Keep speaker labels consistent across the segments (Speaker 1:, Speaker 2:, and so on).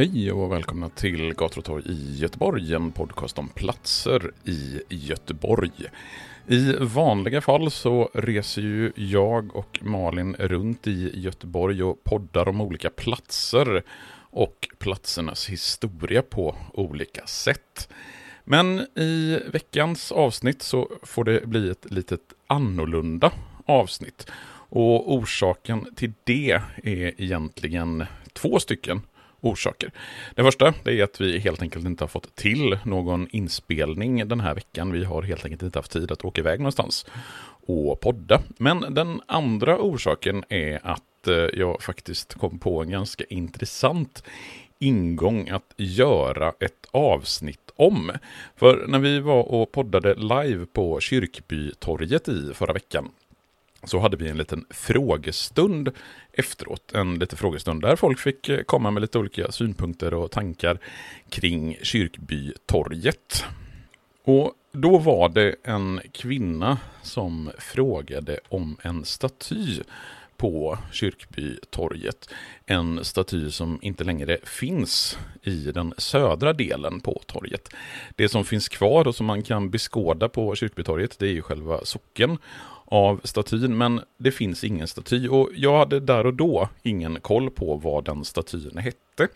Speaker 1: Hej och välkomna till Gator och torg i Göteborg, en podcast om platser i Göteborg. I vanliga fall så reser ju jag och Malin runt i Göteborg och poddar om olika platser och platsernas historia på olika sätt. Men i veckans avsnitt så får det bli ett litet annorlunda avsnitt. Och orsaken till det är egentligen två stycken orsaker. Det första är att vi helt enkelt inte har fått till någon inspelning den här veckan. Vi har helt enkelt inte haft tid att åka iväg någonstans och podda. Men den andra orsaken är att eh, jag faktiskt kom på en ganska intressant ingång att göra ett avsnitt om. För när vi var och poddade live på Kyrkbytorget i förra veckan så hade vi en liten frågestund efteråt. En liten frågestund där folk fick eh, komma med lite olika synpunkter och tankar kring Kyrkbytorget. Och då var det en kvinna som frågade om en staty på Kyrkbytorget. En staty som inte längre finns i den södra delen på torget. Det som finns kvar och som man kan beskåda på Kyrkbytorget det är ju själva socken av statyn, men det finns ingen staty och jag hade där och då ingen koll på vad den statyn hette.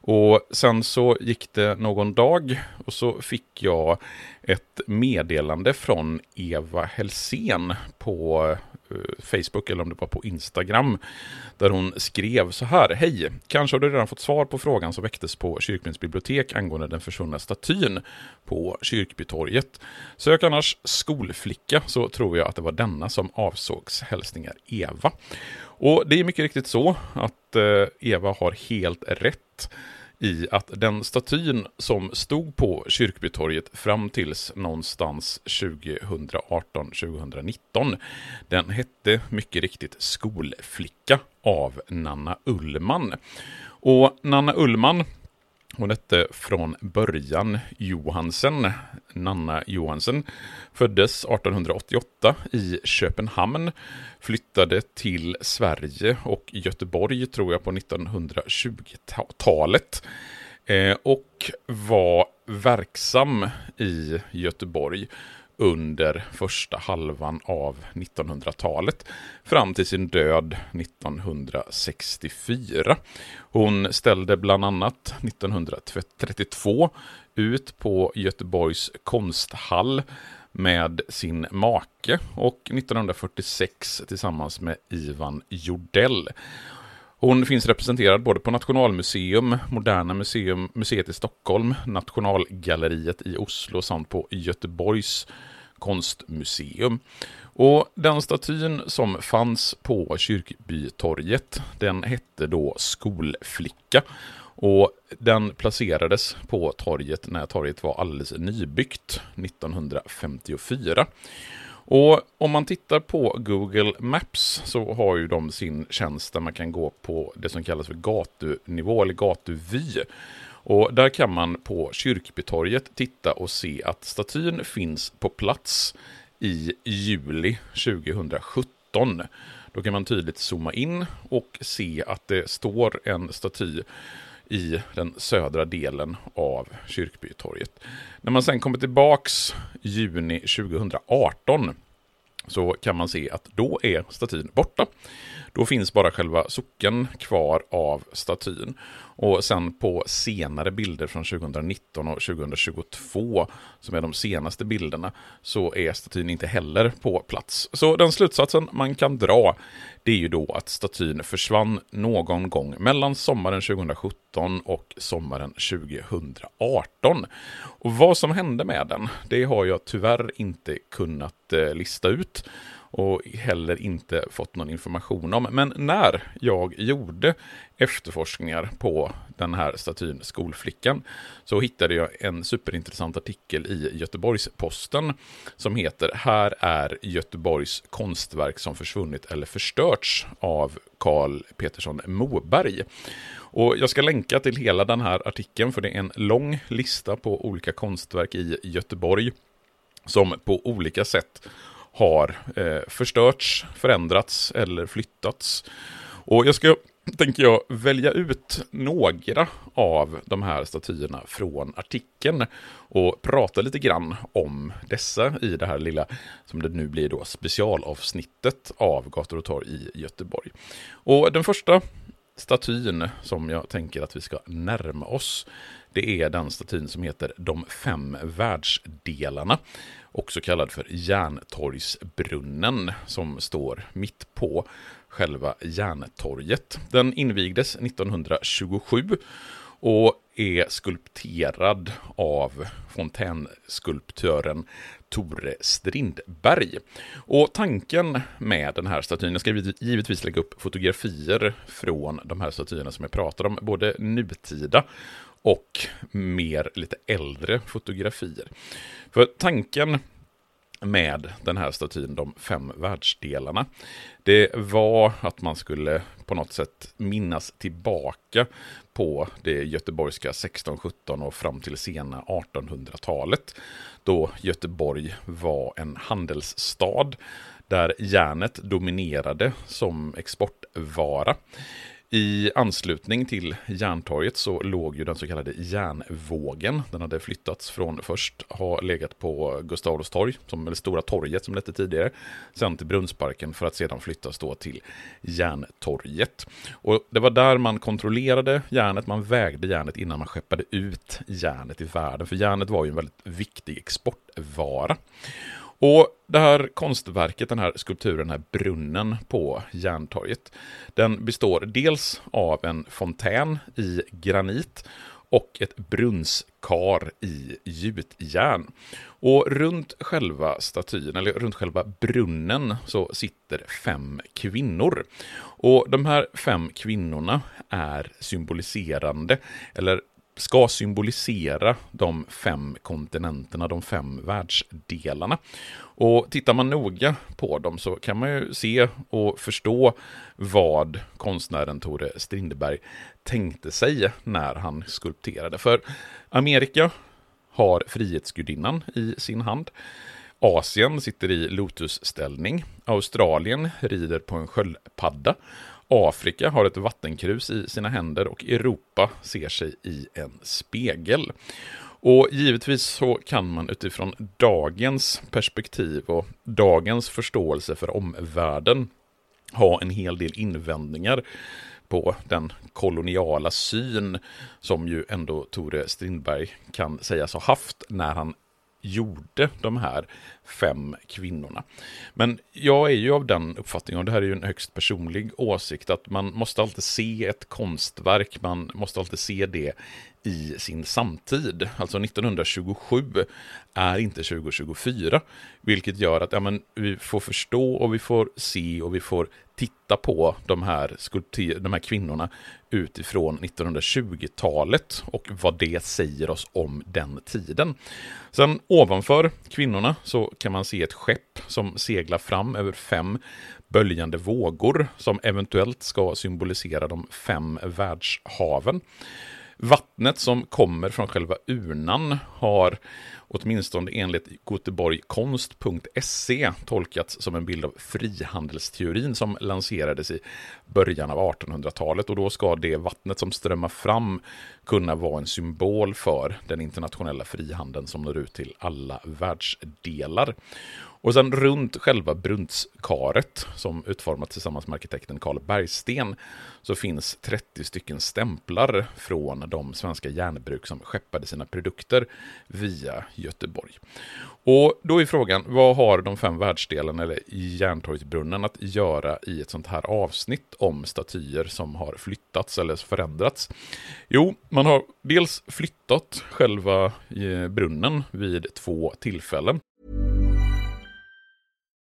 Speaker 1: Och sen så gick det någon dag och så fick jag ett meddelande från Eva Helsén på Eh, Facebook eller om det var på Instagram. Där hon skrev så här. Hej! Kanske har du redan fått svar på frågan som väcktes på Kyrkbyns bibliotek angående den försvunna statyn på Kyrkbytorget. Sök annars skolflicka så tror jag att det var denna som avsågs. Hälsningar Eva. Och det är mycket riktigt så att eh, Eva har helt rätt i att den statyn som stod på Kyrkbytorget fram tills någonstans 2018-2019, den hette mycket riktigt Skolflicka av Nanna Ullman. Och Nanna Ullman hon hette eh, från början. Johansen, Nanna Johansen, föddes 1888 i Köpenhamn, flyttade till Sverige och Göteborg tror jag på 1920-talet eh, och var verksam i Göteborg under första halvan av 1900-talet fram till sin död 1964. Hon ställde bland annat 1932 ut på Göteborgs konsthall med sin make och 1946 tillsammans med Ivan Jordell. Hon finns representerad både på Nationalmuseum, Moderna Museum, Museet i Stockholm, Nationalgalleriet i Oslo samt på Göteborgs konstmuseum. Och den statyn som fanns på Kyrkbytorget, den hette då Skolflicka. Och den placerades på torget när torget var alldeles nybyggt 1954. Och om man tittar på Google Maps så har ju de sin tjänst där man kan gå på det som kallas för gatunivå eller gatuvy. Och där kan man på Kyrkbytorget titta och se att statyn finns på plats i juli 2017. Då kan man tydligt zooma in och se att det står en staty i den södra delen av Kyrkbytorget. När man sen kommer tillbaks juni 2018 så kan man se att då är statyn borta. Då finns bara själva socken kvar av statyn. Och sen på senare bilder från 2019 och 2022, som är de senaste bilderna, så är statyn inte heller på plats. Så den slutsatsen man kan dra, det är ju då att statyn försvann någon gång mellan sommaren 2017 och sommaren 2018. Och vad som hände med den, det har jag tyvärr inte kunnat eh, lista ut och heller inte fått någon information om. Men när jag gjorde efterforskningar på den här statyn Skolflickan så hittade jag en superintressant artikel i Göteborgs-Posten som heter Här är Göteborgs konstverk som försvunnit eller förstörts av Karl Petersson Moberg. Och jag ska länka till hela den här artikeln för det är en lång lista på olika konstverk i Göteborg som på olika sätt har eh, förstörts, förändrats eller flyttats. Och jag ska, tänker jag, välja ut några av de här statyerna från artikeln och prata lite grann om dessa i det här lilla, som det nu blir då, specialavsnittet av Gator och torg i Göteborg. Och den första statyn som jag tänker att vi ska närma oss, det är den statyn som heter De fem världsdelarna också kallad för Järntorgsbrunnen, som står mitt på själva Järntorget. Den invigdes 1927 och är skulpterad av fontänskulptören Tore Strindberg. Och tanken med den här statyn, jag ska givetvis lägga upp fotografier från de här statyerna som jag pratar om, både nutida och mer lite äldre fotografier. För tanken med den här statyn, de fem världsdelarna, det var att man skulle på något sätt minnas tillbaka på det göteborgska 1617 och fram till sena 1800-talet, då Göteborg var en handelsstad där järnet dominerade som exportvara. I anslutning till Järntorget så låg ju den så kallade järnvågen. Den hade flyttats från först ha legat på Gustav Adolfs torg, som, eller Stora torget som det hette tidigare, sen till Brunnsparken för att sedan flyttas då till Järntorget. Och det var där man kontrollerade järnet, man vägde järnet innan man skeppade ut järnet i världen, för järnet var ju en väldigt viktig exportvara. Och det här konstverket, den här skulpturen, den här brunnen på Järntorget, den består dels av en fontän i granit och ett brunnskar i gjutjärn. Och runt själva statyn, eller runt själva brunnen, så sitter fem kvinnor. Och de här fem kvinnorna är symboliserande, eller ska symbolisera de fem kontinenterna, de fem världsdelarna. Och tittar man noga på dem så kan man ju se och förstå vad konstnären Tore Strindberg tänkte sig när han skulpterade. För Amerika har Frihetsgudinnan i sin hand. Asien sitter i lotusställning. Australien rider på en sköldpadda. Afrika har ett vattenkrus i sina händer och Europa ser sig i en spegel. Och givetvis så kan man utifrån dagens perspektiv och dagens förståelse för omvärlden ha en hel del invändningar på den koloniala syn som ju ändå Tore Strindberg kan sägas ha haft när han gjorde de här fem kvinnorna. Men jag är ju av den uppfattningen, och det här är ju en högst personlig åsikt, att man måste alltid se ett konstverk, man måste alltid se det i sin samtid. Alltså 1927 är inte 2024, vilket gör att ja, men, vi får förstå och vi får se och vi får titta på de här, de här kvinnorna utifrån 1920-talet och vad det säger oss om den tiden. Sen ovanför kvinnorna så kan man se ett skepp som seglar fram över fem böljande vågor som eventuellt ska symbolisera de fem världshaven. Vattnet som kommer från själva urnan har åtminstone enligt goteborgkonst.se, tolkats som en bild av frihandelsteorin som lanserades i början av 1800-talet och då ska det vattnet som strömmar fram kunna vara en symbol för den internationella frihandeln som når ut till alla världsdelar. Och sen runt själva brunnskaret, som utformats tillsammans med arkitekten Carl Bergsten, så finns 30 stycken stämplar från de svenska järnbruk som skeppade sina produkter via Göteborg. Och då är frågan, vad har de fem världsdelarna eller Järntorgsbrunnen att göra i ett sånt här avsnitt om statyer som har flyttats eller förändrats? Jo, man har dels flyttat själva eh, brunnen vid två tillfällen.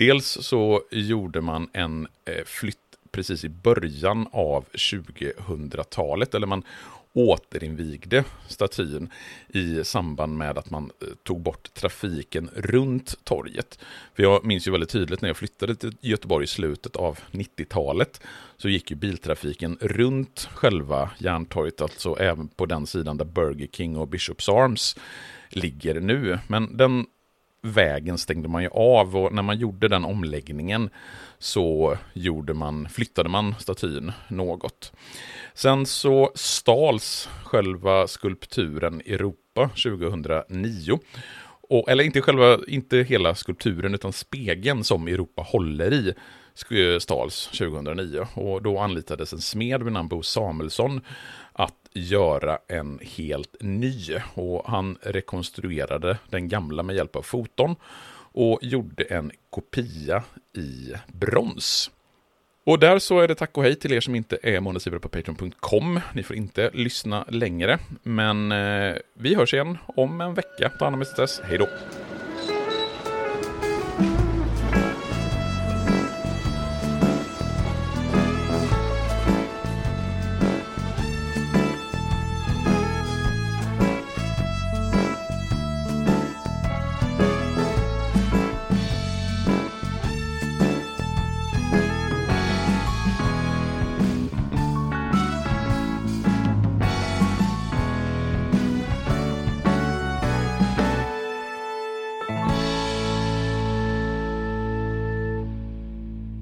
Speaker 1: Dels så gjorde man en eh, flytt precis i början av 2000-talet, eller man återinvigde statyn i samband med att man eh, tog bort trafiken runt torget. För jag minns ju väldigt tydligt när jag flyttade till Göteborg i slutet av 90-talet så gick ju biltrafiken runt själva Järntorget, alltså även på den sidan där Burger King och Bishops Arms ligger nu. Men den vägen stängde man ju av och när man gjorde den omläggningen så gjorde man, flyttade man statyn något. Sen så stals själva skulpturen Europa 2009. Och, eller inte, själva, inte hela skulpturen utan spegeln som Europa håller i Eh, stals 2009. Och då anlitades en smed vid namn Bo Samuelsson att göra en helt ny. Och han rekonstruerade den gamla med hjälp av foton och gjorde en kopia i brons. Och där så är det tack och hej till er som inte är månadsgivare på Patreon.com. Ni får inte lyssna längre, men eh, vi hörs igen om en vecka. Ta hand om er dess. Hej då!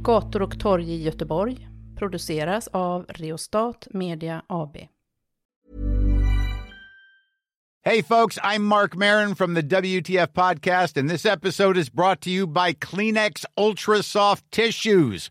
Speaker 2: Gator och torg i Göteborg produceras av Reostat Media AB.
Speaker 3: Hey, folks, I'm Mark Marin from the WTF Podcast, and this episode is brought to you by Kleenex Ultra Soft Tissues,